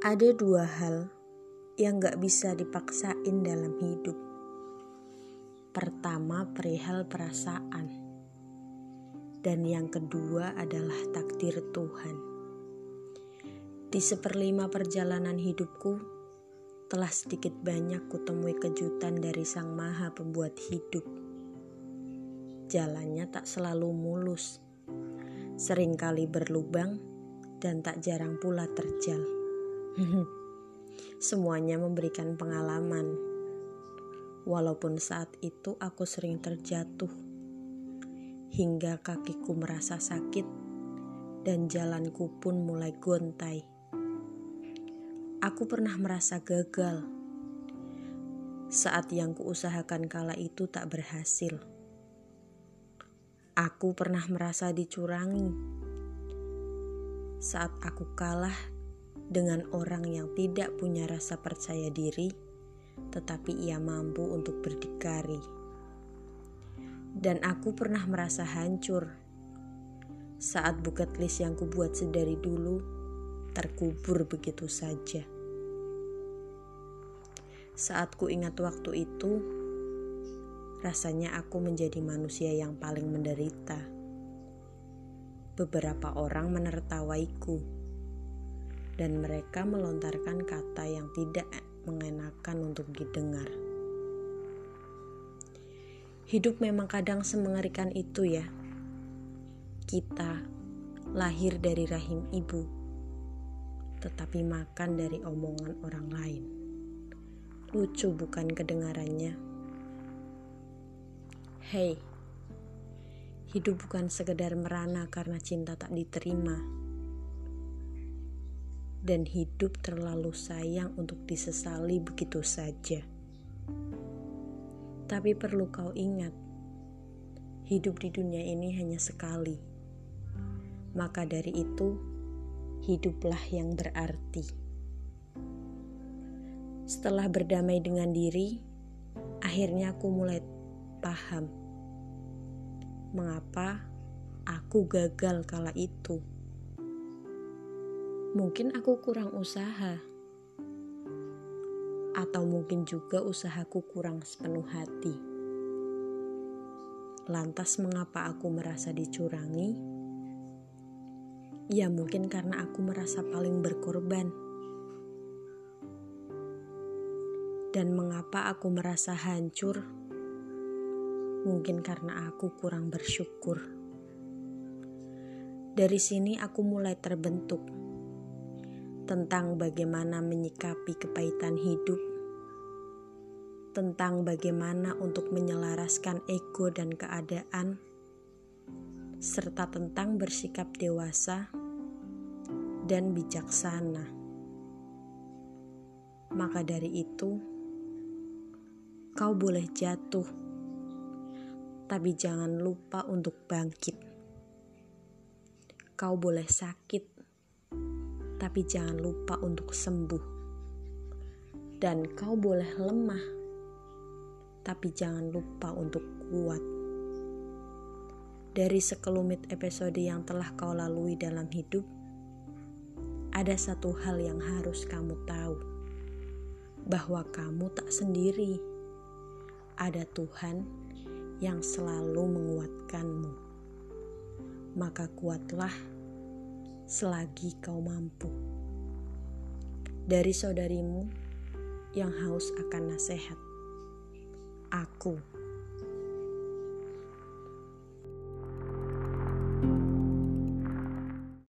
Ada dua hal yang gak bisa dipaksain dalam hidup. Pertama, perihal perasaan, dan yang kedua adalah takdir Tuhan. Di seperlima perjalanan hidupku, telah sedikit banyak kutemui kejutan dari Sang Maha Pembuat hidup. Jalannya tak selalu mulus, sering kali berlubang, dan tak jarang pula terjal. Semuanya memberikan pengalaman. Walaupun saat itu aku sering terjatuh hingga kakiku merasa sakit dan jalanku pun mulai gontai. Aku pernah merasa gagal saat yang kuusahakan kala itu tak berhasil. Aku pernah merasa dicurangi saat aku kalah dengan orang yang tidak punya rasa percaya diri, tetapi ia mampu untuk berdikari. Dan aku pernah merasa hancur saat buket list yang kubuat sedari dulu terkubur begitu saja. Saat ku ingat waktu itu, rasanya aku menjadi manusia yang paling menderita. Beberapa orang menertawaiku dan mereka melontarkan kata yang tidak mengenakan untuk didengar. Hidup memang kadang semengerikan itu ya. Kita lahir dari rahim ibu, tetapi makan dari omongan orang lain. Lucu bukan kedengarannya? Hei, hidup bukan sekedar merana karena cinta tak diterima dan hidup terlalu sayang untuk disesali begitu saja. Tapi perlu kau ingat, hidup di dunia ini hanya sekali. Maka dari itu, hiduplah yang berarti. Setelah berdamai dengan diri, akhirnya aku mulai paham mengapa aku gagal kala itu. Mungkin aku kurang usaha, atau mungkin juga usahaku kurang sepenuh hati. Lantas, mengapa aku merasa dicurangi? Ya, mungkin karena aku merasa paling berkorban. Dan mengapa aku merasa hancur? Mungkin karena aku kurang bersyukur. Dari sini, aku mulai terbentuk tentang bagaimana menyikapi kepahitan hidup, tentang bagaimana untuk menyelaraskan ego dan keadaan, serta tentang bersikap dewasa dan bijaksana. Maka dari itu, kau boleh jatuh, tapi jangan lupa untuk bangkit. Kau boleh sakit, tapi jangan lupa untuk sembuh. Dan kau boleh lemah, tapi jangan lupa untuk kuat. Dari sekelumit episode yang telah kau lalui dalam hidup, ada satu hal yang harus kamu tahu, bahwa kamu tak sendiri. Ada Tuhan yang selalu menguatkanmu. Maka kuatlah selagi kau mampu. Dari saudarimu yang haus akan nasihat, aku.